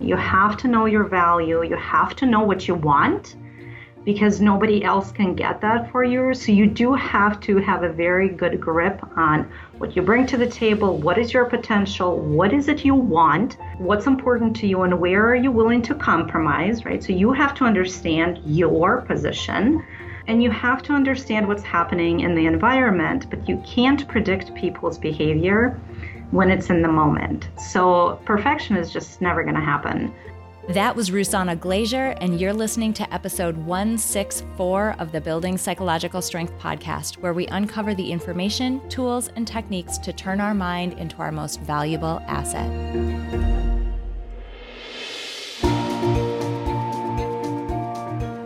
You have to know your value, you have to know what you want because nobody else can get that for you. So you do have to have a very good grip on what you bring to the table, what is your potential, what is it you want, what's important to you, and where are you willing to compromise, right? So you have to understand your position and you have to understand what's happening in the environment, but you can't predict people's behavior when it's in the moment. So perfection is just never going to happen. That was Rusana Glazier, and you're listening to episode 164 of the Building Psychological Strength podcast, where we uncover the information, tools, and techniques to turn our mind into our most valuable asset.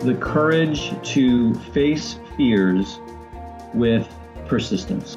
The courage to face fears with persistence.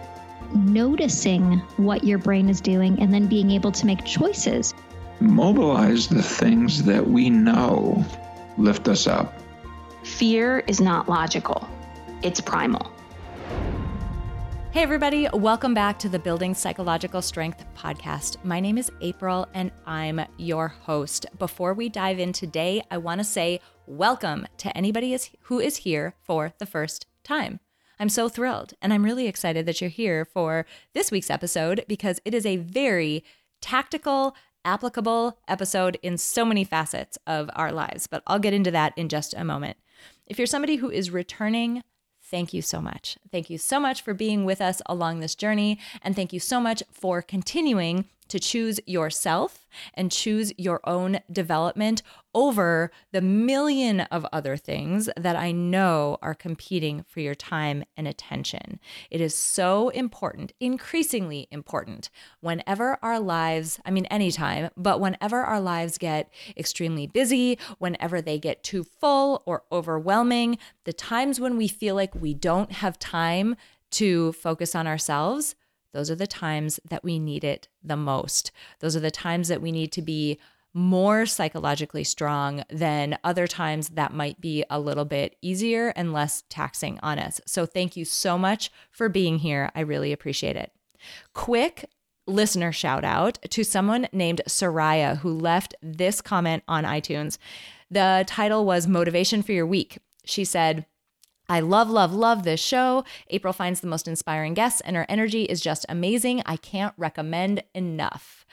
Noticing what your brain is doing and then being able to make choices mobilize the things that we know lift us up. Fear is not logical, it's primal. Hey, everybody, welcome back to the Building Psychological Strength podcast. My name is April and I'm your host. Before we dive in today, I want to say welcome to anybody who is here for the first time. I'm so thrilled and I'm really excited that you're here for this week's episode because it is a very tactical applicable episode in so many facets of our lives, but I'll get into that in just a moment. If you're somebody who is returning, thank you so much. Thank you so much for being with us along this journey, and thank you so much for continuing to choose yourself and choose your own development over the million of other things that I know are competing for your time and attention. It is so important, increasingly important, whenever our lives, I mean, anytime, but whenever our lives get extremely busy, whenever they get too full or overwhelming, the times when we feel like we don't have time to focus on ourselves those are the times that we need it the most. Those are the times that we need to be more psychologically strong than other times that might be a little bit easier and less taxing on us. So, thank you so much for being here. I really appreciate it. Quick listener shout out to someone named Soraya who left this comment on iTunes. The title was Motivation for Your Week. She said, I love, love, love this show. April finds the most inspiring guests, and her energy is just amazing. I can't recommend enough.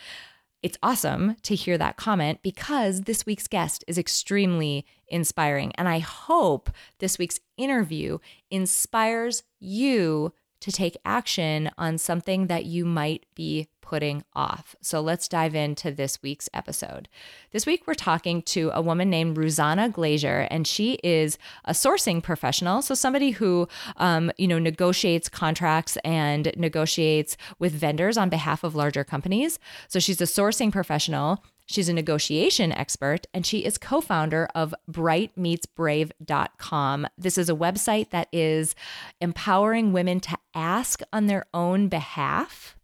It's awesome to hear that comment because this week's guest is extremely inspiring. And I hope this week's interview inspires you to take action on something that you might be putting off. So let's dive into this week's episode. This week, we're talking to a woman named Rusana Glazier, and she is a sourcing professional. So somebody who, um, you know, negotiates contracts and negotiates with vendors on behalf of larger companies. So she's a sourcing professional. She's a negotiation expert and she is co founder of brightmeetsbrave.com. This is a website that is empowering women to ask on their own behalf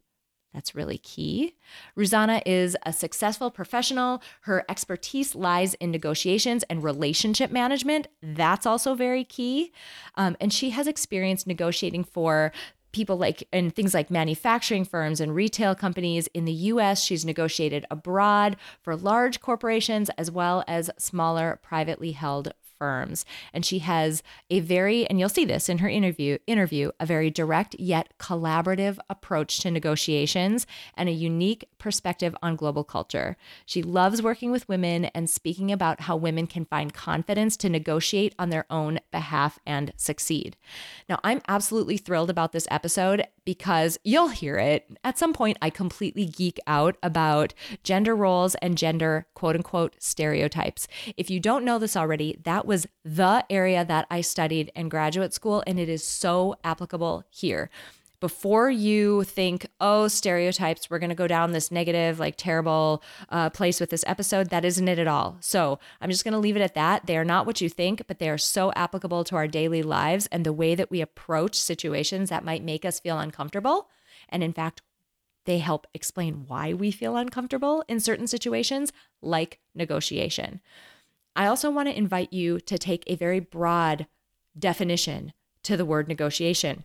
that's really key. Rusana is a successful professional. Her expertise lies in negotiations and relationship management. That's also very key. Um, and she has experience negotiating for people like and things like manufacturing firms and retail companies in the US. She's negotiated abroad for large corporations as well as smaller privately held firms. And she has a very, and you'll see this in her interview, interview, a very direct yet collaborative approach to negotiations and a unique perspective on global culture. She loves working with women and speaking about how women can find confidence to negotiate on their own behalf and succeed. Now, I'm absolutely thrilled about this episode because you'll hear it. At some point, I completely geek out about gender roles and gender quote unquote stereotypes. If you don't know this already, that was the area that I studied in graduate school, and it is so applicable here. before you think, oh, stereotypes, we're going to go down this negative, like terrible uh, place with this episode, that isn't it at all. So I'm just going to leave it at that. They are not what you think, but they are so applicable to our daily lives and the way that we approach situations that might make us feel uncomfortable. And in fact, they help explain why we feel uncomfortable in certain situations, like negotiation. I also want to invite you to take a very broad definition to the word negotiation.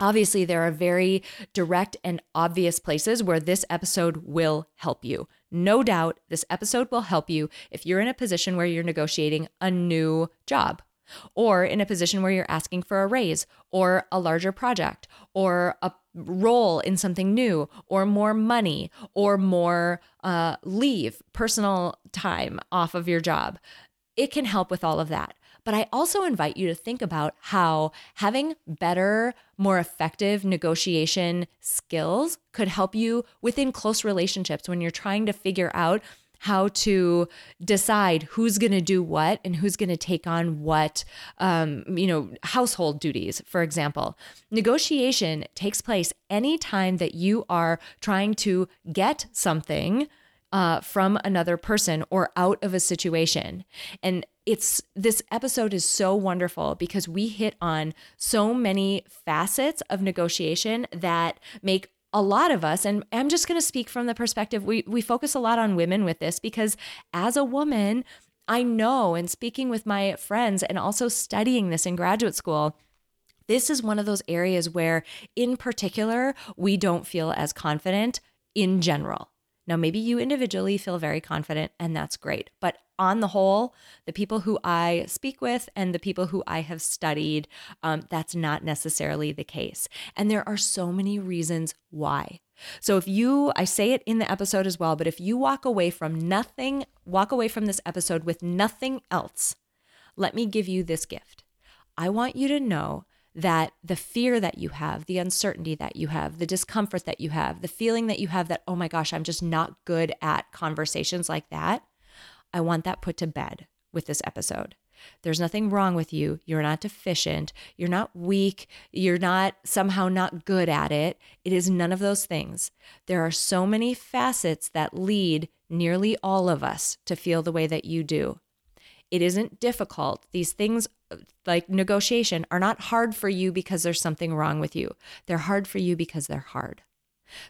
Obviously, there are very direct and obvious places where this episode will help you. No doubt, this episode will help you if you're in a position where you're negotiating a new job, or in a position where you're asking for a raise, or a larger project, or a role in something new, or more money, or more uh, leave, personal time off of your job. It can help with all of that. But I also invite you to think about how having better, more effective negotiation skills could help you within close relationships when you're trying to figure out how to decide who's going to do what and who's going to take on what um, you know household duties for example negotiation takes place anytime that you are trying to get something uh, from another person or out of a situation. And it's this episode is so wonderful because we hit on so many facets of negotiation that make a lot of us and I'm just going to speak from the perspective we we focus a lot on women with this because as a woman I know and speaking with my friends and also studying this in graduate school this is one of those areas where in particular we don't feel as confident in general now, maybe you individually feel very confident, and that's great. But on the whole, the people who I speak with and the people who I have studied, um, that's not necessarily the case. And there are so many reasons why. So if you, I say it in the episode as well, but if you walk away from nothing, walk away from this episode with nothing else, let me give you this gift. I want you to know that the fear that you have, the uncertainty that you have, the discomfort that you have, the feeling that you have that, oh my gosh, I'm just not good at conversations like that, I want that put to bed with this episode. There's nothing wrong with you. You're not deficient. You're not weak. You're not somehow not good at it. It is none of those things. There are so many facets that lead nearly all of us to feel the way that you do. It isn't difficult. These things like negotiation are not hard for you because there's something wrong with you. They're hard for you because they're hard.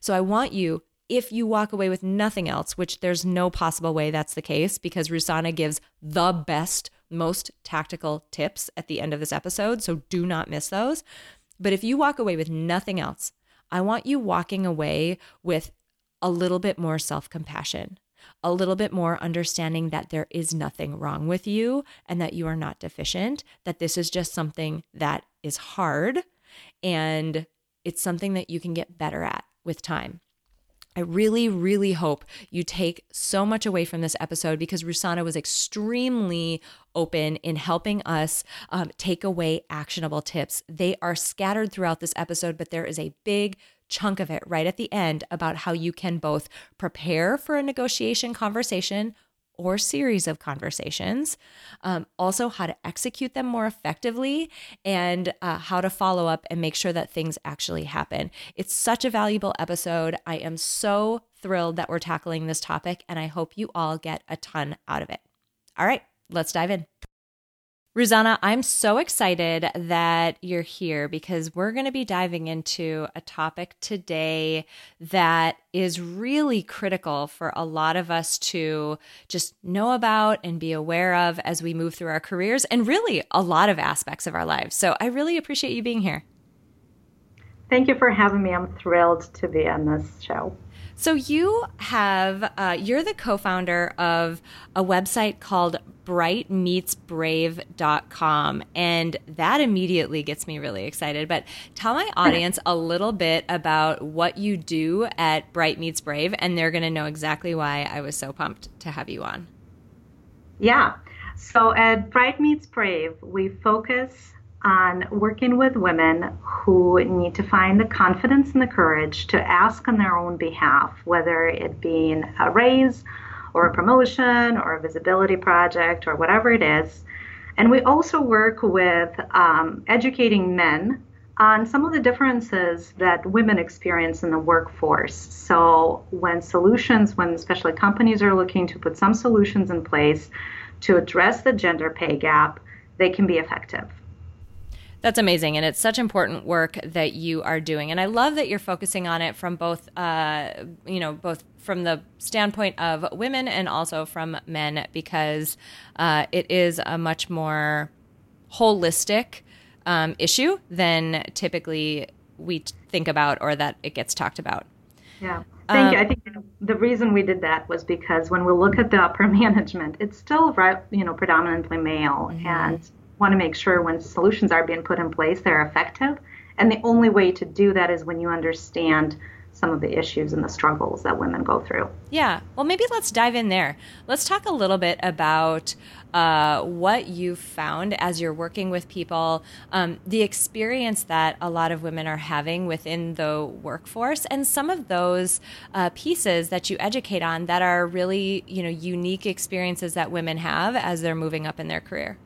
So I want you, if you walk away with nothing else, which there's no possible way that's the case because Rusana gives the best, most tactical tips at the end of this episode. So do not miss those. But if you walk away with nothing else, I want you walking away with a little bit more self compassion a little bit more understanding that there is nothing wrong with you and that you are not deficient, that this is just something that is hard and it's something that you can get better at with time. I really, really hope you take so much away from this episode because Rusana was extremely open in helping us um, take away actionable tips. They are scattered throughout this episode, but there is a big chunk of it right at the end about how you can both prepare for a negotiation conversation or series of conversations, um, also how to execute them more effectively, and uh, how to follow up and make sure that things actually happen. It's such a valuable episode. I am so thrilled that we're tackling this topic, and I hope you all get a ton out of it. All right, let's dive in. Rusana, I'm so excited that you're here because we're going to be diving into a topic today that is really critical for a lot of us to just know about and be aware of as we move through our careers and really a lot of aspects of our lives. So I really appreciate you being here. Thank you for having me. I'm thrilled to be on this show. So you have uh, you're the co-founder of a website called brightmeetsbrave.com and that immediately gets me really excited. But tell my audience a little bit about what you do at Bright Meets Brave and they're going to know exactly why I was so pumped to have you on. Yeah. So at Bright Meets Brave, we focus on working with women who need to find the confidence and the courage to ask on their own behalf, whether it being a raise or a promotion or a visibility project or whatever it is. And we also work with um, educating men on some of the differences that women experience in the workforce. So, when solutions, when especially companies are looking to put some solutions in place to address the gender pay gap, they can be effective. That's amazing. And it's such important work that you are doing. And I love that you're focusing on it from both, uh, you know, both from the standpoint of women and also from men, because uh, it is a much more holistic um, issue than typically we think about or that it gets talked about. Yeah. Thank um, you. I think the reason we did that was because when we look at the upper management, it's still you know predominantly male, mm-hmm. and want to make sure when solutions are being put in place, they're effective. And the only way to do that is when you understand some of the issues and the struggles that women go through. Yeah. Well, maybe let's dive in there. Let's talk a little bit about uh, what you've found as you're working with people, um, the experience that a lot of women are having within the workforce, and some of those uh, pieces that you educate on that are really, you know, unique experiences that women have as they're moving up in their career.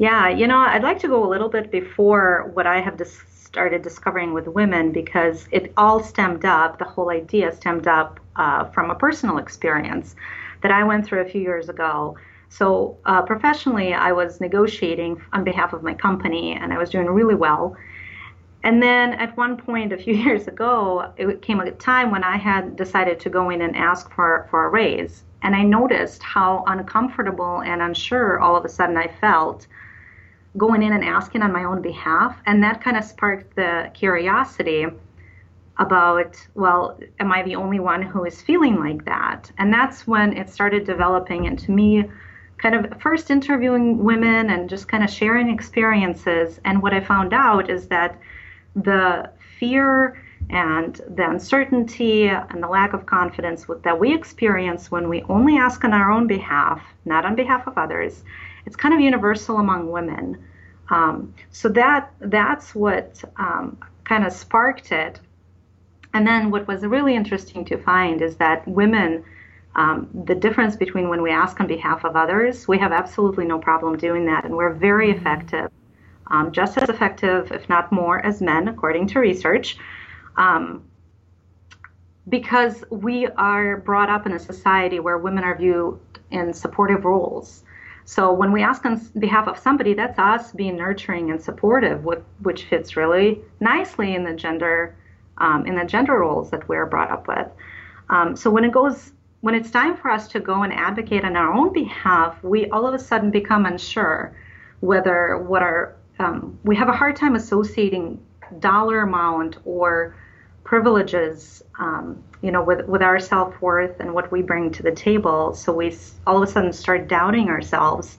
Yeah, you know, I'd like to go a little bit before what I have dis- started discovering with women because it all stemmed up, the whole idea stemmed up uh, from a personal experience that I went through a few years ago. So, uh, professionally, I was negotiating on behalf of my company and I was doing really well. And then at one point a few years ago, it came a time when I had decided to go in and ask for, for a raise. And I noticed how uncomfortable and unsure all of a sudden I felt going in and asking on my own behalf. And that kind of sparked the curiosity about, well, am I the only one who is feeling like that? And that's when it started developing into me kind of first interviewing women and just kind of sharing experiences. And what I found out is that the fear and the uncertainty and the lack of confidence that we experience when we only ask on our own behalf, not on behalf of others, it's kind of universal among women. Um, so that that's what um, kind of sparked it. And then what was really interesting to find is that women, um, the difference between when we ask on behalf of others, we have absolutely no problem doing that, and we're very mm-hmm. effective, um, just as effective, if not more, as men, according to research. Um, because we are brought up in a society where women are viewed in supportive roles. So when we ask on behalf of somebody, that's us being nurturing and supportive, which fits really nicely in the gender um, in the gender roles that we're brought up with. Um, so when it goes when it's time for us to go and advocate on our own behalf, we all of a sudden become unsure whether what our um, we have a hard time associating dollar amount or privileges um, you know, with, with our self worth and what we bring to the table. So we all of a sudden start doubting ourselves.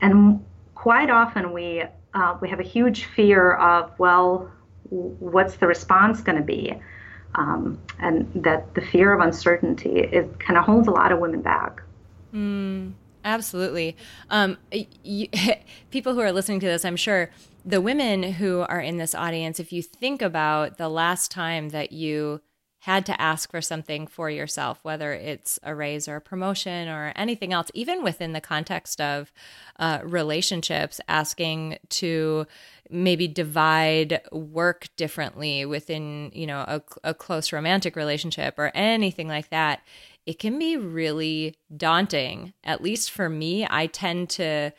And quite often we, uh, we have a huge fear of, well, what's the response going to be? Um, and that the fear of uncertainty it kind of holds a lot of women back. Mm, absolutely. Um, you, people who are listening to this, I'm sure the women who are in this audience, if you think about the last time that you had to ask for something for yourself, whether it's a raise or a promotion or anything else, even within the context of uh, relationships, asking to maybe divide work differently within, you know, a, a close romantic relationship or anything like that, it can be really daunting. At least for me, I tend to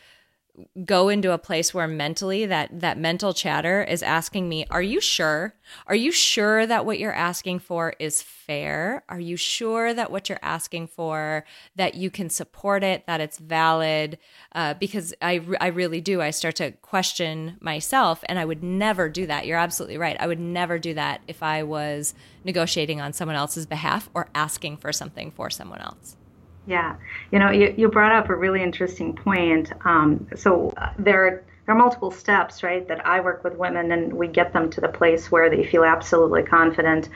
go into a place where mentally that that mental chatter is asking me are you sure? Are you sure that what you're asking for is fair? Are you sure that what you're asking for that you can support it that it's valid? Uh, because I, I really do. I start to question myself and i would never do that. You're absolutely right. I would never do that if i was negotiating on someone else's behalf or asking for something for someone else yeah, you know, you, you brought up a really interesting point. Um, so uh, there, there are multiple steps, right, that I work with women and we get them to the place where they feel absolutely confident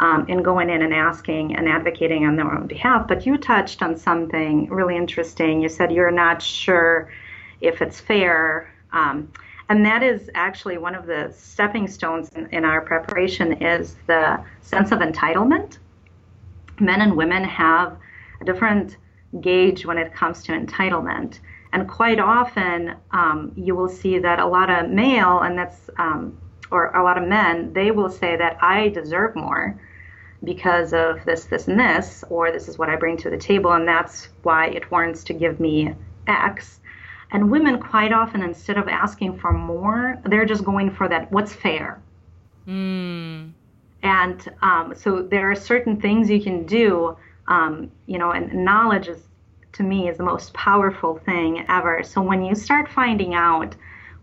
um, in going in and asking and advocating on their own behalf. But you touched on something really interesting. You said you're not sure if it's fair. Um, and that is actually one of the stepping stones in, in our preparation is the sense of entitlement. Men and women have a different gauge when it comes to entitlement. And quite often, um, you will see that a lot of male, and that's um, or a lot of men, they will say that I deserve more because of this, this, and this, or this is what I bring to the table, and that's why it warrants to give me X. And women, quite often, instead of asking for more, they're just going for that what's fair. Mm. And um, so there are certain things you can do, um, you know, and knowledge is, to me, is the most powerful thing ever. So when you start finding out,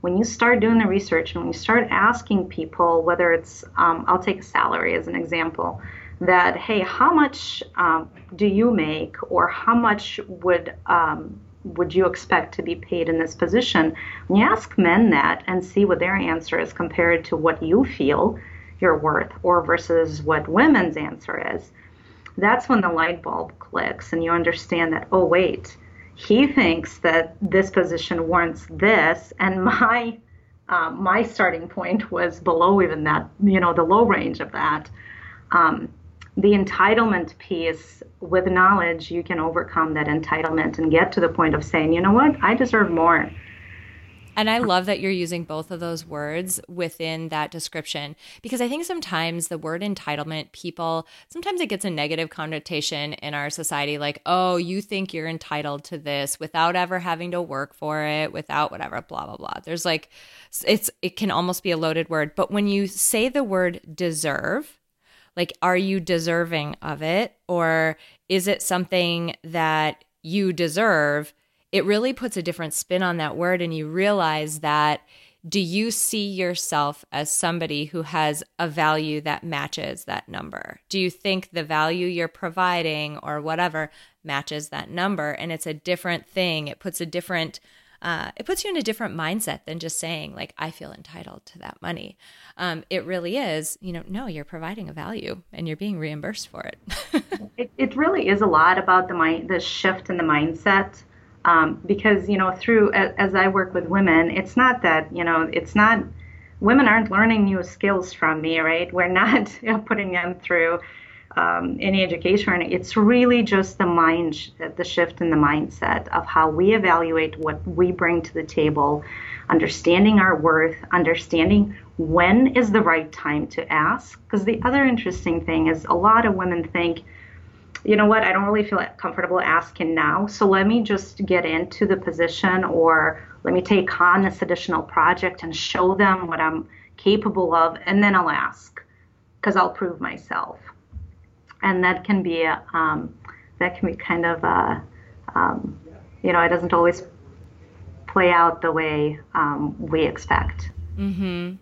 when you start doing the research and when you start asking people, whether it's, um, I'll take a salary as an example, that, hey, how much um, do you make or how much would um, would you expect to be paid in this position? When you ask men that and see what their answer is compared to what you feel you're worth or versus what women's answer is, that's when the light bulb clicks and you understand that, oh, wait, he thinks that this position warrants this, and my um, my starting point was below even that, you know, the low range of that. Um, the entitlement piece with knowledge you can overcome that entitlement and get to the point of saying you know what i deserve more and I love that you're using both of those words within that description because I think sometimes the word entitlement, people, sometimes it gets a negative connotation in our society like, oh, you think you're entitled to this without ever having to work for it, without whatever, blah, blah, blah. There's like, it's, it can almost be a loaded word. But when you say the word deserve, like, are you deserving of it? Or is it something that you deserve? It really puts a different spin on that word. And you realize that do you see yourself as somebody who has a value that matches that number? Do you think the value you're providing or whatever matches that number? And it's a different thing. It puts a different uh, it puts you in a different mindset than just saying like i feel entitled to that money um, it really is you know no you're providing a value and you're being reimbursed for it it, it really is a lot about the mind the shift in the mindset um, because you know through as i work with women it's not that you know it's not women aren't learning new skills from me right we're not you know, putting them through um, any education. It's really just the mind, the shift in the mindset of how we evaluate what we bring to the table, understanding our worth, understanding when is the right time to ask. Because the other interesting thing is a lot of women think, you know what, I don't really feel comfortable asking now, so let me just get into the position or let me take on this additional project and show them what I'm capable of, and then I'll ask because I'll prove myself and that can be um, that can be kind of uh, um, you know it doesn't always play out the way um, we expect. Mm-hmm.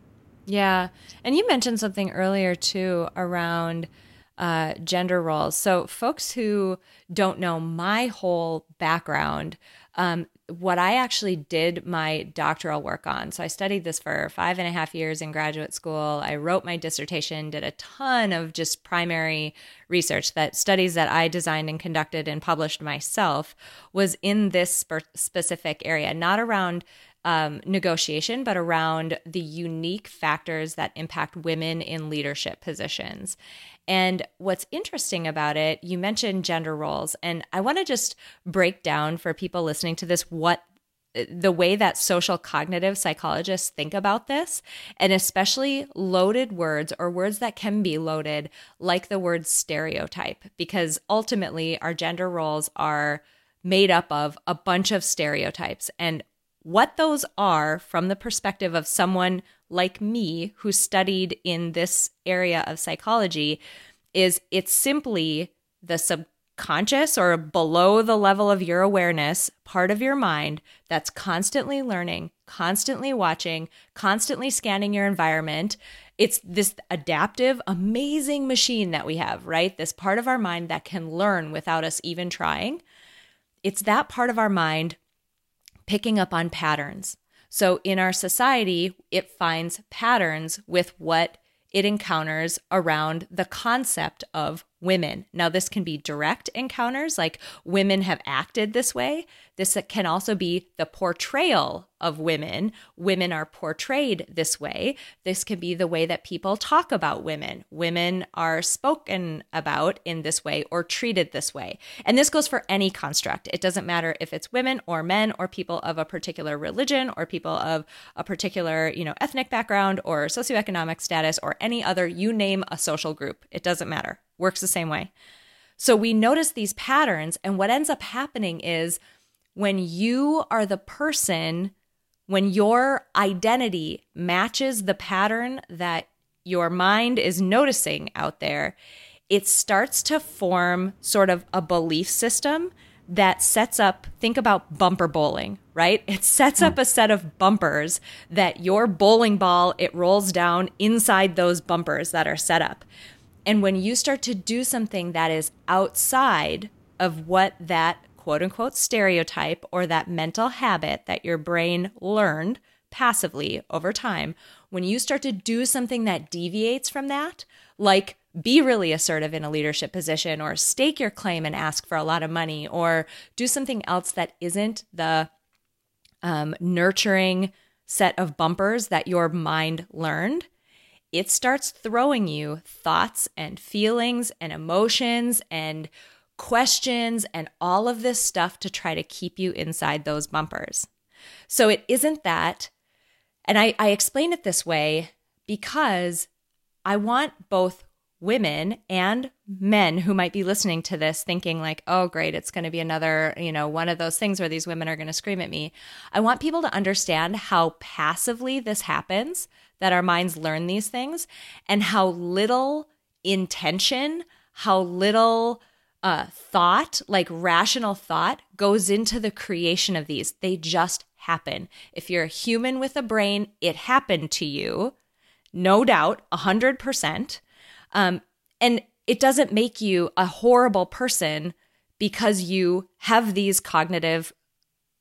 Yeah, and you mentioned something earlier too around uh, gender roles. So folks who don't know my whole background. Um, what I actually did my doctoral work on. So I studied this for five and a half years in graduate school. I wrote my dissertation, did a ton of just primary research that studies that I designed and conducted and published myself was in this spe- specific area, not around um, negotiation, but around the unique factors that impact women in leadership positions. And what's interesting about it, you mentioned gender roles, and I want to just break down for people listening to this what the way that social cognitive psychologists think about this, and especially loaded words or words that can be loaded, like the word stereotype, because ultimately our gender roles are made up of a bunch of stereotypes. And what those are from the perspective of someone like me who studied in this area of psychology is it's simply the subconscious or below the level of your awareness part of your mind that's constantly learning, constantly watching, constantly scanning your environment. It's this adaptive, amazing machine that we have, right? This part of our mind that can learn without us even trying. It's that part of our mind picking up on patterns. So in our society, it finds patterns with what it encounters around the concept of women. Now, this can be direct encounters, like women have acted this way. This can also be the portrayal of women. Women are portrayed this way. This can be the way that people talk about women. Women are spoken about in this way or treated this way. And this goes for any construct. It doesn't matter if it's women or men or people of a particular religion or people of a particular, you know, ethnic background or socioeconomic status or any other, you name a social group. It doesn't matter. Works the same way. So we notice these patterns, and what ends up happening is when you are the person, when your identity matches the pattern that your mind is noticing out there, it starts to form sort of a belief system that sets up think about bumper bowling right it sets up a set of bumpers that your bowling ball it rolls down inside those bumpers that are set up and when you start to do something that is outside of what that quote unquote stereotype or that mental habit that your brain learned passively over time, when you start to do something that deviates from that, like be really assertive in a leadership position or stake your claim and ask for a lot of money or do something else that isn't the um, nurturing set of bumpers that your mind learned, it starts throwing you thoughts and feelings and emotions and questions and all of this stuff to try to keep you inside those bumpers. So it isn't that. And I, I explain it this way because I want both women and men who might be listening to this thinking like oh great it's going to be another you know one of those things where these women are going to scream at me i want people to understand how passively this happens that our minds learn these things and how little intention how little uh, thought like rational thought goes into the creation of these they just happen if you're a human with a brain it happened to you no doubt 100% um, and it doesn't make you a horrible person because you have these cognitive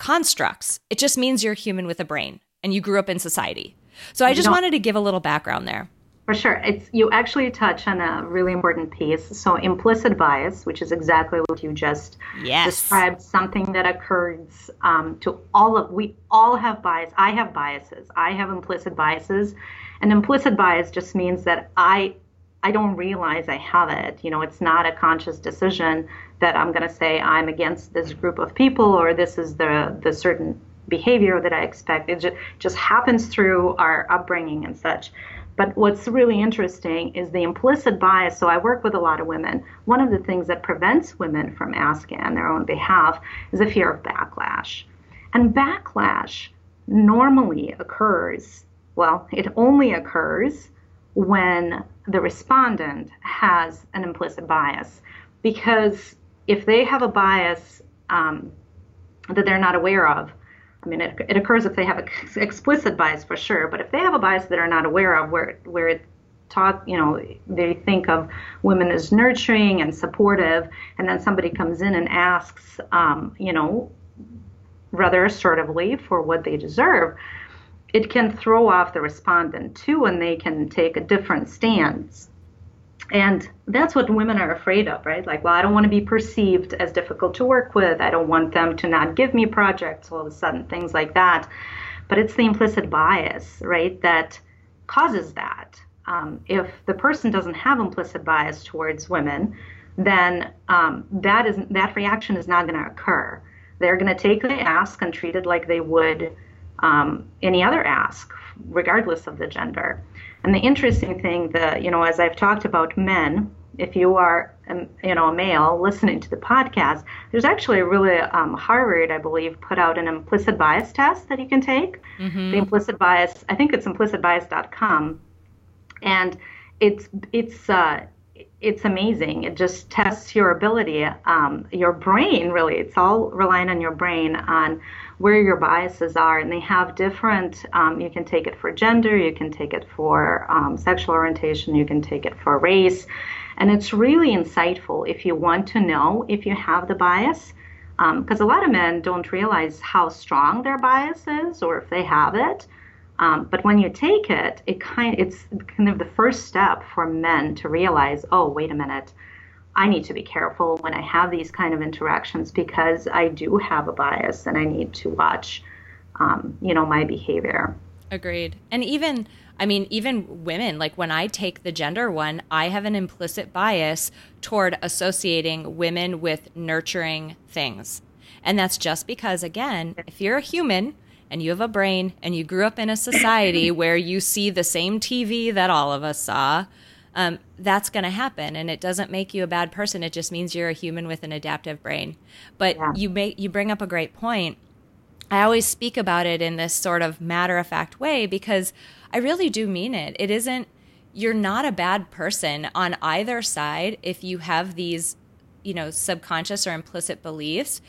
constructs. It just means you're human with a brain and you grew up in society. So I just wanted to give a little background there. For sure. It's you actually touch on a really important piece. So implicit bias, which is exactly what you just yes. described, something that occurs um, to all of we all have bias. I have biases. I have implicit biases. And implicit bias just means that I I don't realize I have it. You know, it's not a conscious decision that I'm going to say I'm against this group of people or this is the the certain behavior that I expect. It just, just happens through our upbringing and such. But what's really interesting is the implicit bias. So I work with a lot of women. One of the things that prevents women from asking on their own behalf is a fear of backlash. And backlash normally occurs, well, it only occurs when the respondent has an implicit bias. Because if they have a bias um, that they're not aware of, I mean, it, it occurs if they have an explicit bias for sure, but if they have a bias that are not aware of, where where it taught, you know, they think of women as nurturing and supportive, and then somebody comes in and asks, um, you know, rather assertively for what they deserve, it can throw off the respondent too, and they can take a different stance. And that's what women are afraid of, right? Like, well, I don't want to be perceived as difficult to work with. I don't want them to not give me projects all of a sudden, things like that. But it's the implicit bias, right, that causes that. Um, if the person doesn't have implicit bias towards women, then um, that is that reaction is not going to occur. They're going to take the ask and treat it like they would um, any other ask, regardless of the gender. And the interesting thing that, you know, as I've talked about men, if you are, um, you know, a male listening to the podcast, there's actually a really um, Harvard, I believe, put out an implicit bias test that you can take. Mm-hmm. The implicit bias, I think it's implicitbias.com, and it's it's uh, it's amazing. It just tests your ability, um, your brain. Really, it's all relying on your brain on where your biases are, and they have different. Um, you can take it for gender, you can take it for um, sexual orientation, you can take it for race, and it's really insightful if you want to know if you have the bias, because um, a lot of men don't realize how strong their bias is or if they have it. Um, but when you take it, it kind it's kind of the first step for men to realize, oh, wait a minute, I need to be careful when I have these kind of interactions because I do have a bias and I need to watch, um, you know, my behavior. Agreed. And even, I mean, even women, like when I take the gender one, I have an implicit bias toward associating women with nurturing things. And that's just because, again, if you're a human and you have a brain and you grew up in a society where you see the same TV that all of us saw, um, that's going to happen. And it doesn't make you a bad person. It just means you're a human with an adaptive brain. But yeah. you make you bring up a great point. I always speak about it in this sort of matter of fact way because i really do mean it. It isn't you're not a bad person on either side if you have these you know subconscious or implicit beliefs.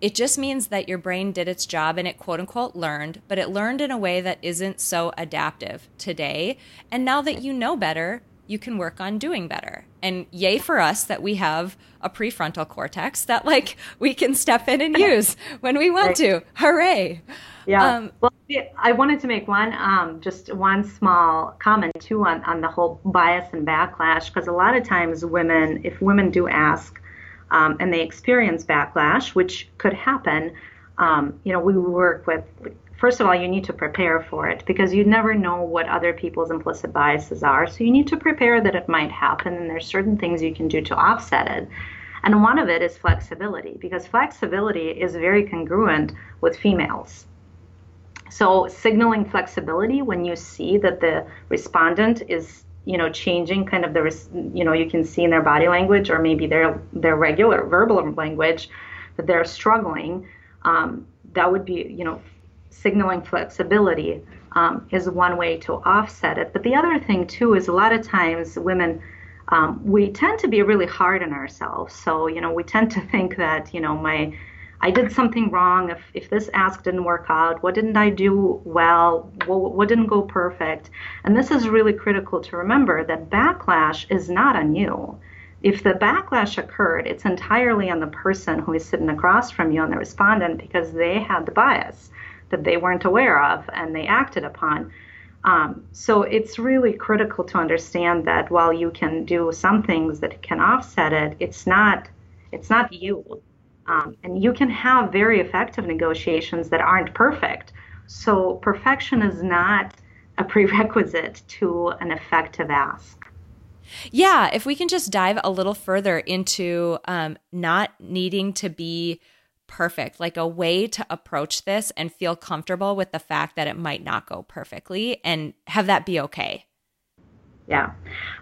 It just means that your brain did its job and it quote unquote learned, but it learned in a way that isn't so adaptive today. And now that you know better, you can work on doing better. And yay for us that we have a prefrontal cortex that like we can step in and use when we want right. to. Hooray. Yeah. Um, well, I wanted to make one, um, just one small comment too on, on the whole bias and backlash, because a lot of times women, if women do ask um, and they experience backlash, which could happen, um, you know, we work with first of all, you need to prepare for it because you never know what other people's implicit biases are. So you need to prepare that it might happen, and there's certain things you can do to offset it. And one of it is flexibility because flexibility is very congruent with females. So signaling flexibility when you see that the respondent is you know changing kind of the you know you can see in their body language or maybe their their regular verbal language that they're struggling um, that would be you know signaling flexibility um, is one way to offset it. But the other thing, too, is a lot of times women, um, we tend to be really hard on ourselves. So, you know, we tend to think that, you know, my, I did something wrong. If, if this ask didn't work out, what didn't I do well? What, what didn't go perfect? And this is really critical to remember that backlash is not on you. If the backlash occurred, it's entirely on the person who is sitting across from you, on the respondent, because they had the bias that they weren't aware of and they acted upon. Um, so it's really critical to understand that while you can do some things that can offset it, it's not it's not you. Um, and you can have very effective negotiations that aren't perfect. So perfection is not a prerequisite to an effective ask. Yeah, if we can just dive a little further into um, not needing to be perfect, like a way to approach this and feel comfortable with the fact that it might not go perfectly and have that be okay. Yeah.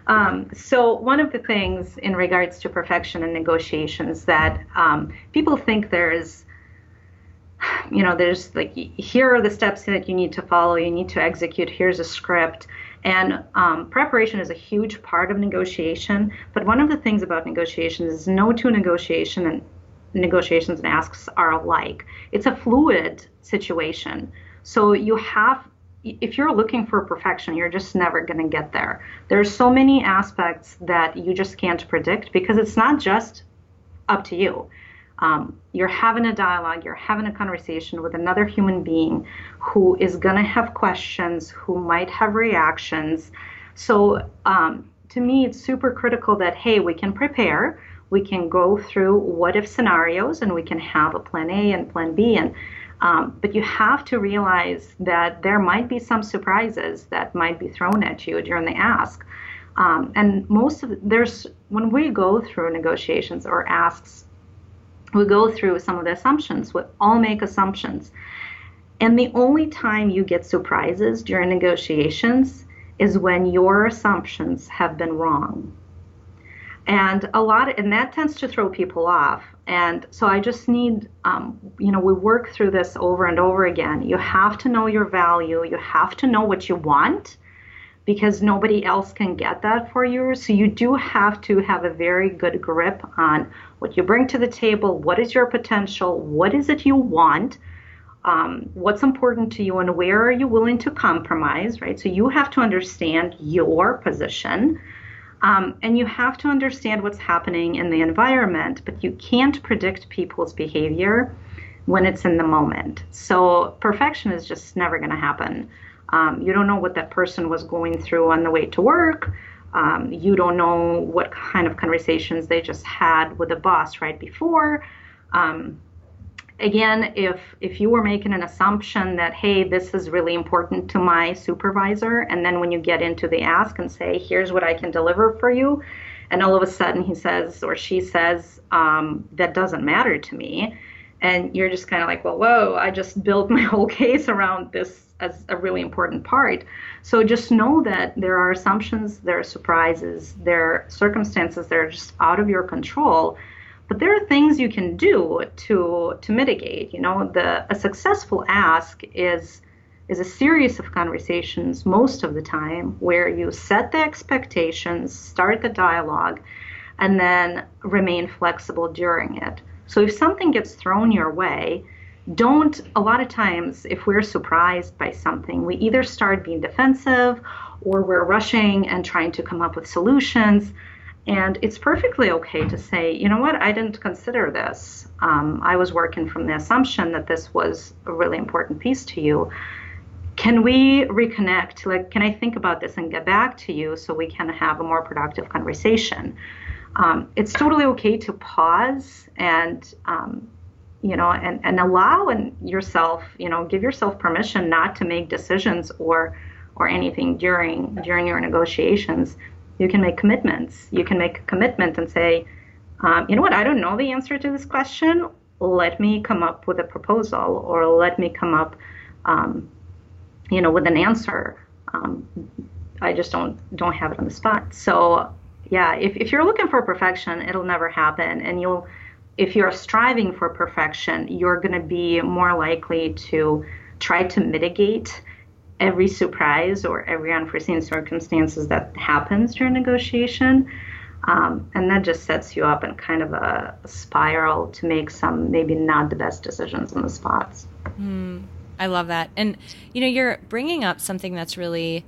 Um, so, one of the things in regards to perfection and negotiations that um, people think there's, you know, there's like, here are the steps that you need to follow, you need to execute, here's a script. And um, preparation is a huge part of negotiation. But one of the things about negotiations is no two negotiation and negotiations and asks are alike. It's a fluid situation. So you have if you're looking for perfection, you're just never going to get there. There's so many aspects that you just can't predict because it's not just up to you. Um, you're having a dialogue, you're having a conversation with another human being who is going to have questions, who might have reactions. So, um, to me, it's super critical that, hey, we can prepare we can go through what if scenarios and we can have a plan A and plan B and um, but you have to realize that there might be some surprises that might be thrown at you during the ask. Um, and most of there's when we go through negotiations or asks, we go through some of the assumptions. We all make assumptions, and the only time you get surprises during negotiations is when your assumptions have been wrong and a lot of, and that tends to throw people off. And so i just need um, you know we work through this over and over again. You have to know your value. You have to know what you want because nobody else can get that for you. So you do have to have a very good grip on what you bring to the table. What is your potential? What is it you want? Um, what's important to you and where are you willing to compromise right? So you have to understand your position um, and you have to understand what's happening in the environment, but you can't predict people's behavior when it's in the moment. So perfection is just never going to happen. Um, you don't know what that person was going through on the way to work. Um, you don't know what kind of conversations they just had with the boss right before. Um, again, if if you were making an assumption that hey, this is really important to my supervisor, and then when you get into the ask and say, here's what I can deliver for you, and all of a sudden he says or she says um, that doesn't matter to me, and you're just kind of like, well, whoa, I just built my whole case around this as a really important part. So just know that there are assumptions, there are surprises, there are circumstances that are just out of your control but there are things you can do to to mitigate you know the a successful ask is is a series of conversations most of the time where you set the expectations start the dialogue and then remain flexible during it. So if something gets thrown your way don't a lot of times if we're surprised by something we either start being defensive or we're rushing and trying to come up with solutions and it's perfectly okay to say, you know what, I didn't consider this. Um, I was working from the assumption that this was a really important piece to you. Can we reconnect? Like, can I think about this and get back to you so we can have a more productive conversation? Um, it's totally okay to pause and, um, you know, and, and allow and yourself, you know, give yourself permission not to make decisions or or anything during during your negotiations you can make commitments. You can make a commitment and say, um, you know what, I don't know the answer to this question. Let me come up with a proposal or let me come up, um, you know, with an answer. Um, I just don't don't have it on the spot. So yeah, if, if you're looking for perfection, it'll never happen. And you'll if you're striving for perfection, you're going to be more likely to try to mitigate every surprise or every unforeseen circumstances that happens during negotiation. Um, and that just sets you up in kind of a, spiral to make some maybe not the best decisions on the spots. Mm, I love that. And, you know, you're bringing up something that's really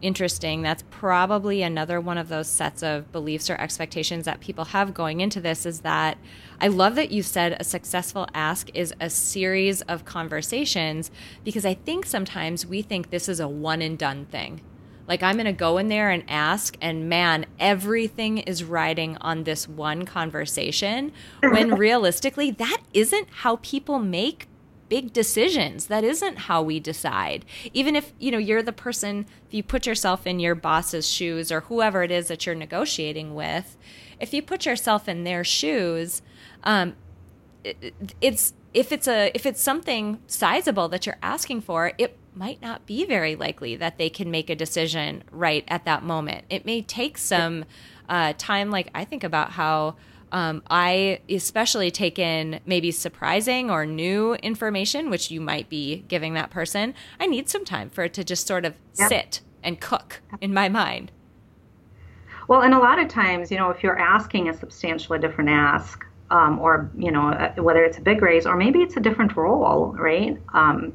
interesting. That's probably another one of those sets of beliefs or expectations that people have going into this is that I love that you said a successful ask is a series of conversations because I think sometimes we think this is a one and done thing. Like I'm going to go in there and ask, and man, everything is riding on this one conversation. When realistically, that isn't how people make big decisions. That isn't how we decide. Even if, you know, you're the person, if you put yourself in your boss's shoes or whoever it is that you're negotiating with, if you put yourself in their shoes, um, it, it's if it's a if it's something sizable that you're asking for, it might not be very likely that they can make a decision right at that moment. It may take some uh, time. Like I think about how um, I especially take in maybe surprising or new information, which you might be giving that person. I need some time for it to just sort of yep. sit and cook in my mind. Well, and a lot of times, you know, if you're asking a substantially different ask, um, or you know, uh, whether it's a big raise or maybe it's a different role, right? Um,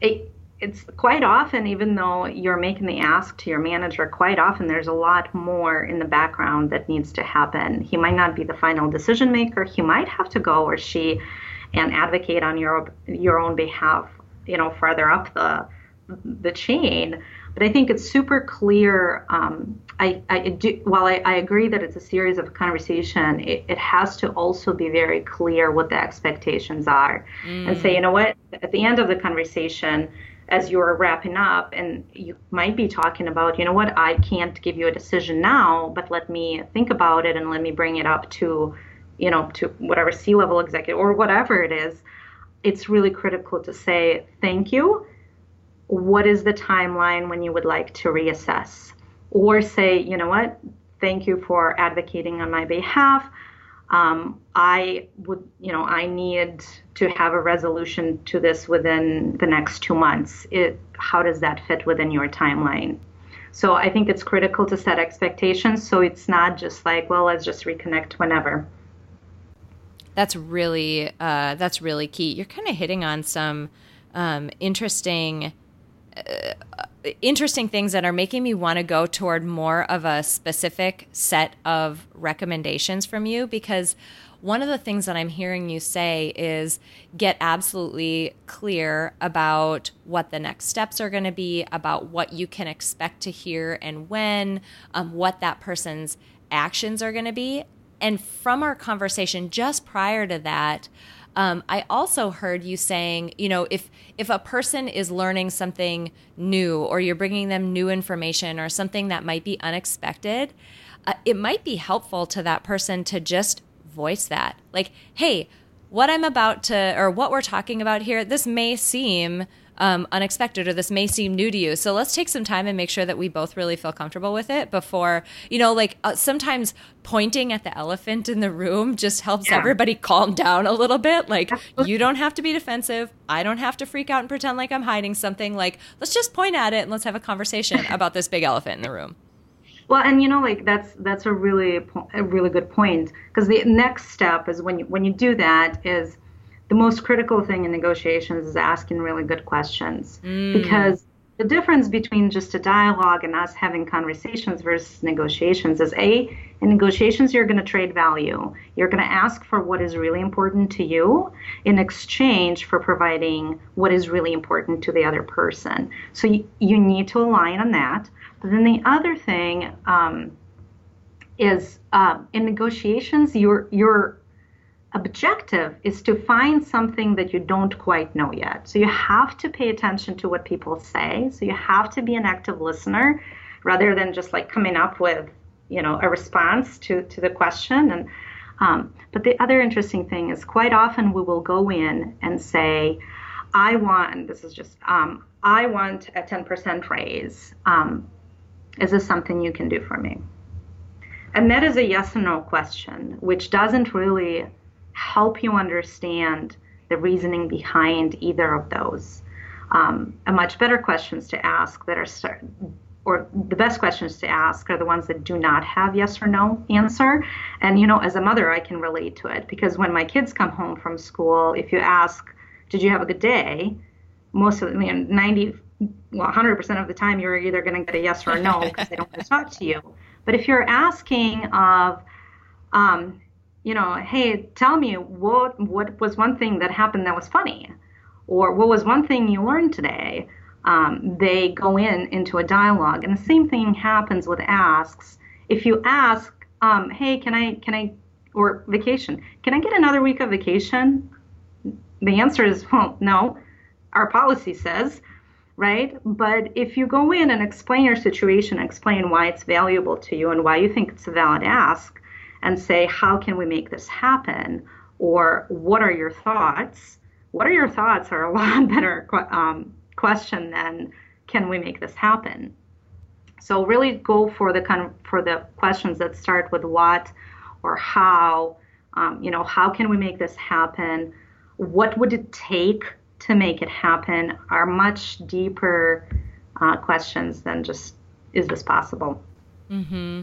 it, it's quite often, even though you're making the ask to your manager, quite often there's a lot more in the background that needs to happen. He might not be the final decision maker. He might have to go or she and advocate on your your own behalf, you know, further up the the chain. But I think it's super clear. Um, I, I do, while I, I, agree that it's a series of conversation, it, it, has to also be very clear what the expectations are, mm. and say, you know what, at the end of the conversation, as you're wrapping up and you might be talking about you know what i can't give you a decision now but let me think about it and let me bring it up to you know to whatever c level executive or whatever it is. It's really critical to say thank you. What is the timeline when you would like to reassess? Or say you know what thank you for advocating on my behalf um, I would, you know, I need to have a resolution to this within the next two months. It, how does that fit within your timeline? So I think it's critical to set expectations so it's not just like, well, let's just reconnect whenever. That's really uh, that's really key. You're kind of hitting on some um, interesting. Uh, interesting things that are making me want to go toward more of a specific set of recommendations from you because one of the things that I'm hearing you say is get absolutely clear about what the next steps are going to be, about what you can expect to hear and when, um, what that person's actions are going to be. And from our conversation just prior to that, um, I also heard you saying, you know, if if a person is learning something new, or you're bringing them new information, or something that might be unexpected, uh, it might be helpful to that person to just voice that, like, "Hey, what I'm about to, or what we're talking about here, this may seem um, unexpected or this may seem new to you. So let's take some time and make sure that we both really feel comfortable with it before, you know, like uh, sometimes pointing at the elephant in the room just helps yeah. everybody calm down a little bit. Like, you don't have to be defensive. I don't have to freak out and pretend like I'm hiding something. Like, let's just point at it and let's have a conversation about this big elephant in the room. Well, and you know, like that's that's a really a really good point because the next step is when you when you do that is the most critical thing in negotiations is asking really good questions. Mm. because the difference between just a dialogue and us having conversations versus negotiations is a in negotiations you're going to trade value. You're going to ask for what is really important to you in exchange for providing what is really important to the other person. So you, you need to align on that. But then the other thing um, is uh, in negotiations you're you're objective is to find something that you don't quite know yet. So you have to pay attention to what people say. So you have to be an active listener rather than just like coming up with, you know, a response to, to the question. And um, but the other interesting thing is quite often we will go in and say, I want, this is just, um, I want a 10% raise. Um, is this something you can do for me? And that is a yes or no question, which doesn't really help you understand the reasoning behind either of those. Um, a much better questions to ask that are start, or the best questions to ask are the ones that do not have yes or no answer. And you know, as a mother, I can relate to it because when my kids come home from school, if you ask, "Did you have a good day?" most of you know, 90 well 100% of the time you're either going to get a yes or a no because they don't want to talk to you but if you're asking of um, you know, hey, tell me what what was one thing that happened that was funny, or what was one thing you learned today. Um, they go in into a dialogue, and the same thing happens with asks. If you ask, um, hey, can I can I or vacation, can I get another week of vacation? The answer is well, no. Our policy says, right? But if you go in and explain your situation, explain why it's valuable to you and why you think it's a valid ask, and say, how can we make this happen? Or what are your thoughts? What are your thoughts are a lot better um, question than can we make this happen? So really go for the kind of, for the questions that start with what or how. Um, you know, how can we make this happen? What would it take to make it happen? Are much deeper uh, questions than just is this possible? Mm-hmm.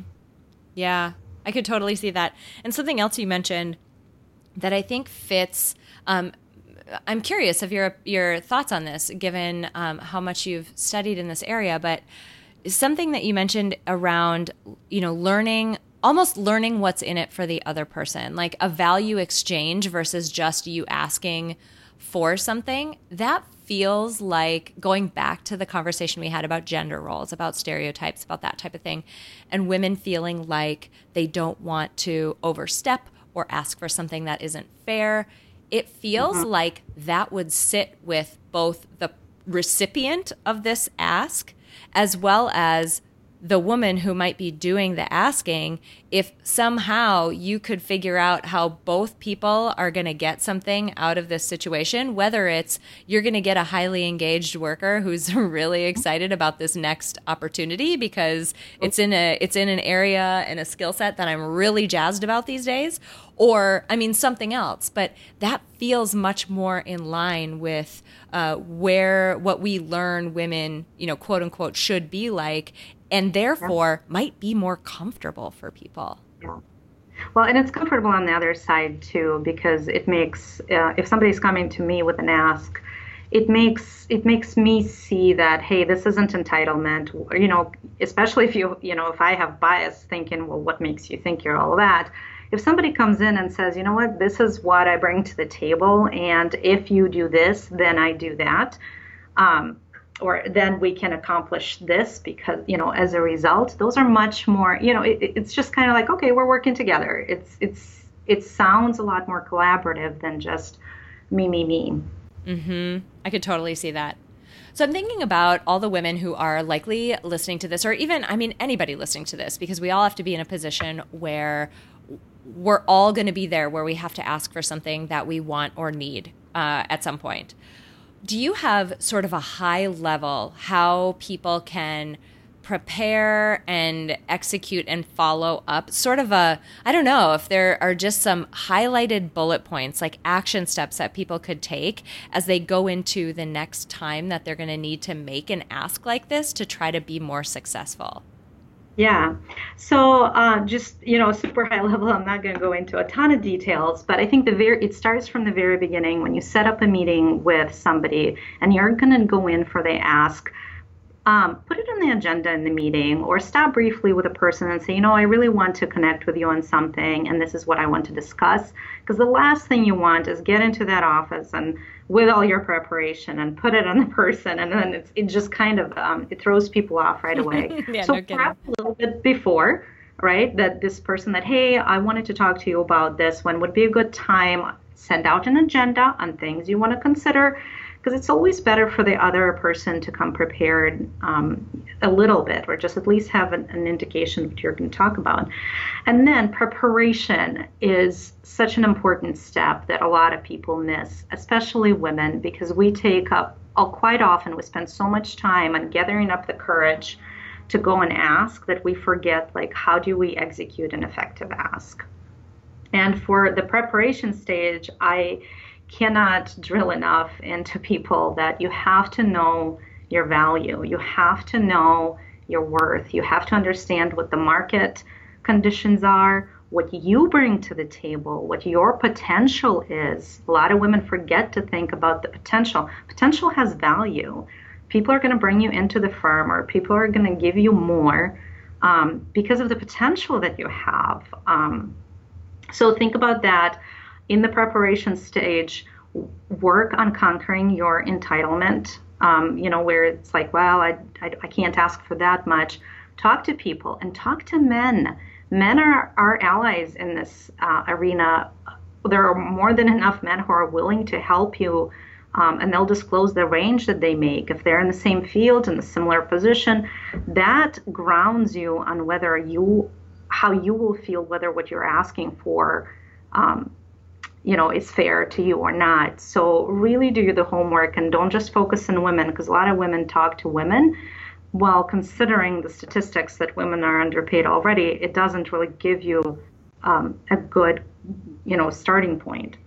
Yeah, I could totally see that. And something else you mentioned that I think fits. Um, I'm curious of your your thoughts on this, given um, how much you've studied in this area. But something that you mentioned around, you know, learning almost learning what's in it for the other person, like a value exchange versus just you asking for something. That feels like going back to the conversation we had about gender roles, about stereotypes, about that type of thing, and women feeling like they don't want to overstep or ask for something that isn't fair. It feels mm-hmm. like that would sit with both the recipient of this ask as well as the woman who might be doing the asking if somehow you could figure out how both people are going to get something out of this situation whether it's you're going to get a highly engaged worker who's really excited about this next opportunity because it's in a it's in an area and a skill set that I'm really jazzed about these days or I mean something else. But that feels much more in line with uh, where what we learn women you know quote unquote should be like and therefore yeah. might be more comfortable for people. Yeah. Well, and it's comfortable on the other side too because it makes uh, if somebody's coming to me with an ask, it makes it makes me see that hey, this isn't entitlement. You know, especially if you you know if I have bias thinking, well, what makes you think you're all that? if somebody comes in and says, you know what, this is what I bring to the table, and if you do this, then I do that, um, or then we can accomplish this because, you know, as a result, those are much more, you know, it, it's just kind of like, okay, we're working together. It's, it's, it sounds a lot more collaborative than just me, me, me. Mm-hmm. I could totally see that. So I'm thinking about all the women who are likely listening to this, or even, I mean, anybody listening to this, because we all have to be in a position where we're all going to be there where we have to ask for something that we want or need uh, at some point. Do you have sort of a high level how people can prepare and execute and follow up? Sort of a, I don't know if there are just some highlighted bullet points, like action steps that people could take as they go into the next time that they're going to need to make an ask like this to try to be more successful. Yeah. So uh, just you know, super high level. I'm not going to go into a ton of details, but I think the very it starts from the very beginning when you set up a meeting with somebody and you're going to go in for the ask. Um, put it on the agenda in the meeting or stop briefly with a person and say, you know, I really want to connect with you on something and this is what I want to discuss. Because the last thing you want is get into that office and with all your preparation and put it on the person and then it's, it just kind of um, it throws people off right away. Yeah, so no perhaps a little bit before right that this person that hey i wanted to talk to you about this when would be a good time? Send out an agenda on things you want to consider because it's always better for the other person to come prepared um, a little bit or just at least have an, an indication of what you're going to talk about. And then preparation is such an important step that a lot of people miss especially women because we take up oh, quite often we spend so much time on gathering up the courage to go and ask that we forget like how do we execute an effective ask? And for the preparation stage i cannot drill enough into people that you have to know your value. You have to know your worth. You have to understand what the market conditions are, what you bring to the table, what your potential is. A lot of women forget to think about the potential. Potential has value. People are going to bring you into the firm or people are going to give you more um, because of the potential that you have. Um, so think about that in the preparation stage, work on conquering your entitlement. Um, you know, where it's like, well, I, I, I, can't ask for that much. Talk to people and talk to men. Men are our allies in this uh, arena. There are more than enough men who are willing to help you, um, and they'll disclose the range that they make. If they're in the same field, in a similar position, that grounds you on whether you, how you will feel, whether what you're asking for um, you know is fair to you or not. So really do the homework and don't just focus on women because a lot of women talk to women. While considering the statistics that women are underpaid already it doesn't really give you um, a good you know starting point. point.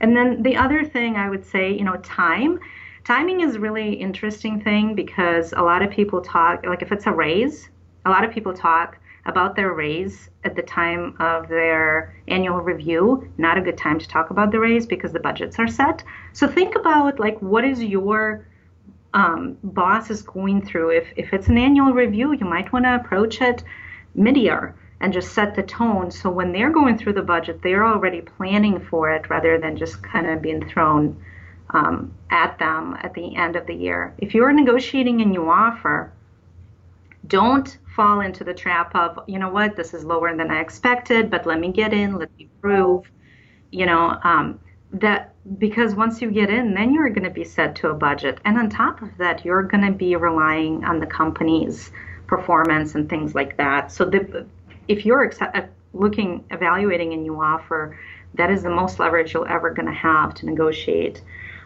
And then the other thing i would say you know time. Timing is really interesting thing because a lot of people talk like if it's a raise a lot of people talk about their raise at the time of their annual review. Not a good time to talk about the raise because the budgets are set. So think about like what is your um, boss is going through. If if it's an annual review, you might want to approach it mid-year and just set the tone. So when they're going through the budget, they're already planning for it rather than just kind of being thrown um, at them at the end of the year. If you're negotiating a new offer, don't fall into the trap of, you know what, this is lower than I expected, but let me get in, let me prove, you know, um, that because once you get in, then you're going to be set to a budget. And on top of that, you're going to be relying on the company's performance and things like that. So the, if you're uh, looking, evaluating a new offer, that is the most leverage you're ever going to have to negotiate.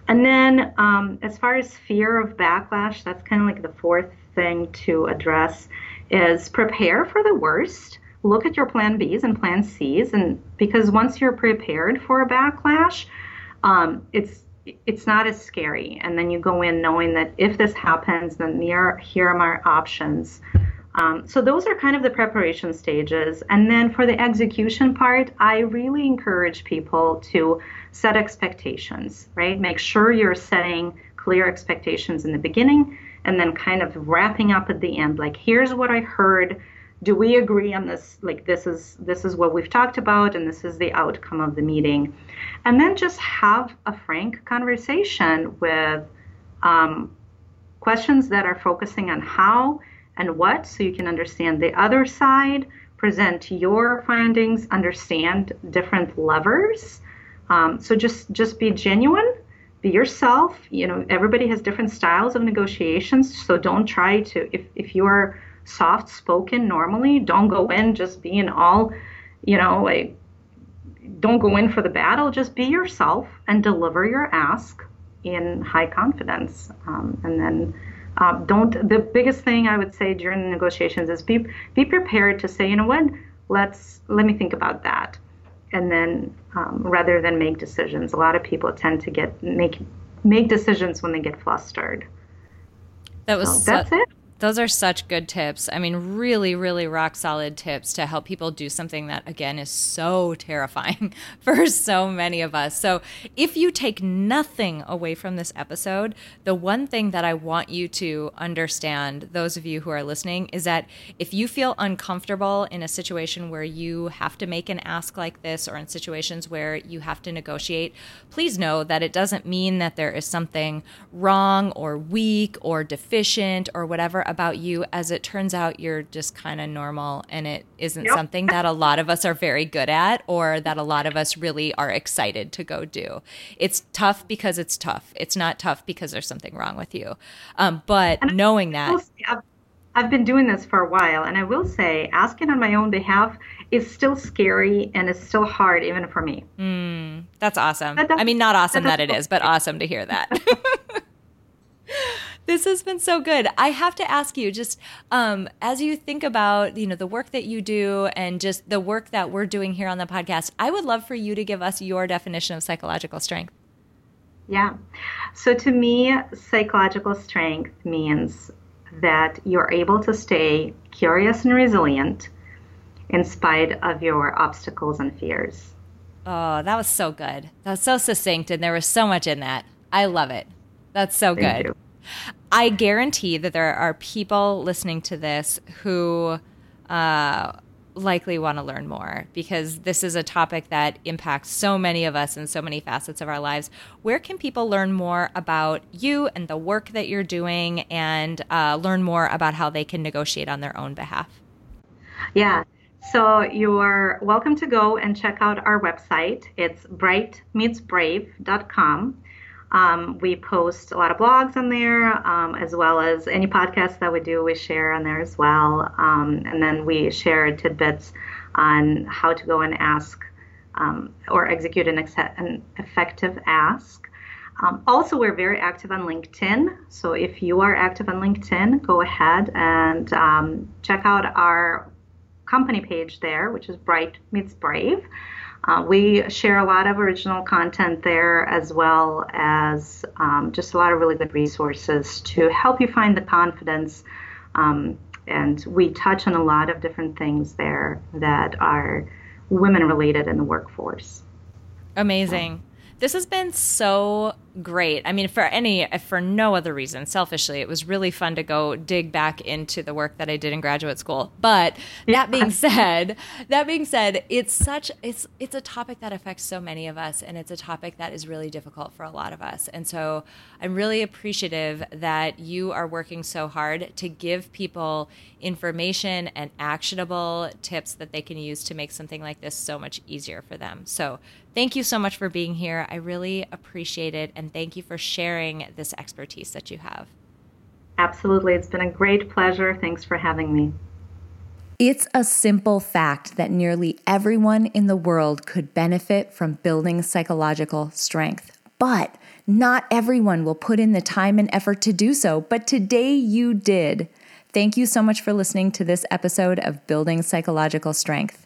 And then um, as far as fear of backlash, that's kind of like the fourth thing to address is prepare for the worst. Look at your plan Bs and plan Cs, and because once you're prepared for a backlash, um, it's it's not as scary. And then you go in knowing that if this happens, then here here are my options. Um, so those are kind of the preparation stages. And then for the execution part, I really encourage people to set expectations, right? Make sure you're setting clear expectations in the beginning and then kind of wrapping up at the end like here's what i heard. Do we agree on this? Like this is this is what we've talked about and this is the outcome of the meeting. And then just have a frank conversation with um, questions that are focusing on how and what so you can understand the other side present your findings understand different levers. Um, so just just be genuine yourself. You know everybody has different styles of negotiations so don't try to if, if you're soft spoken normally don't go in just being all you know like don't go in for the battle. Just be yourself and deliver your ask in high confidence. Um, and then uh, don't the biggest thing i would say during the negotiations is be be prepared to say you know what? Let's let me think about that. And then um, rather than make decisions. A lot of people tend to get make make decisions when they get flustered. That was so that's it those are such good tips. I mean, really, really rock solid tips to help people do something that, again, is so terrifying for so many of us. So, if you take nothing away from this episode, the one thing that I want you to understand, those of you who are listening, is that if you feel uncomfortable in a situation where you have to make an ask like this or in situations where you have to negotiate, please know that it doesn't mean that there is something wrong or weak or deficient or whatever about you as it turns out you're just kind of normal and it isn't yep. something that a lot of us are very good at or that a lot of us really are excited to go do. It's tough because it's tough. It's not tough because there's something wrong with you. Um, but and knowing that. I've, I've been doing this for a while and I will say asking on my own behalf is still scary and it's still hard even for me. Mm, that's awesome. That I mean, not awesome that, that it is, but awesome to hear that. this has been so good. I have to ask you, just um, as you think about you know the work that you do and just the work that we're doing here on the podcast, I would love for you to give us your definition of psychological strength. Yeah. So to me, psychological strength means that you're able to stay curious and resilient in spite of your obstacles and fears. Oh, that was so good. That was so succinct, and there was so much in that. I love it. That's so Thank good. You. I guarantee that there are people listening to this who uh, likely want to learn more because this is a topic that impacts so many of us in so many facets of our lives. Where can people learn more about you and the work that you're doing and uh, learn more about how they can negotiate on their own behalf? Yeah. So you're welcome to go and check out our website. It's brightmeetsbrave.com. Um, we post a lot of blogs on there, um, as well as any podcasts that we do, we share on there as well. Um, and then we share tidbits on how to go and ask um, or execute an, ex- an effective ask. Um, also, we're very active on LinkedIn. So if you are active on LinkedIn, go ahead and um, check out our company page there, which is Bright Meets Brave. Uh, we share a lot of original content there as well as um, just a lot of really good resources to help you find the confidence. Um, and we touch on a lot of different things there that are women related in the workforce. Amazing. This has been so great. I mean, for any, for no other reason, selfishly, it was really fun to go dig back into the work that I did in graduate school. But that being said, that being said, it's such, it's, it's a topic that affects so many of us, and it's a topic that is really difficult for a lot of us. And so I'm really appreciative that you are working so hard to give people information and actionable tips that they can use to make something like this so much easier for them. So thank you so much for being here. I really appreciate it. And thank you for sharing this expertise that you have. Absolutely. It's been a great pleasure. Thanks for having me. It's a simple fact that nearly everyone in the world could benefit from building psychological strength. But not everyone will put in the time and effort to do so. But today you did. Thank you so much for listening to this episode of Building Psychological Strength.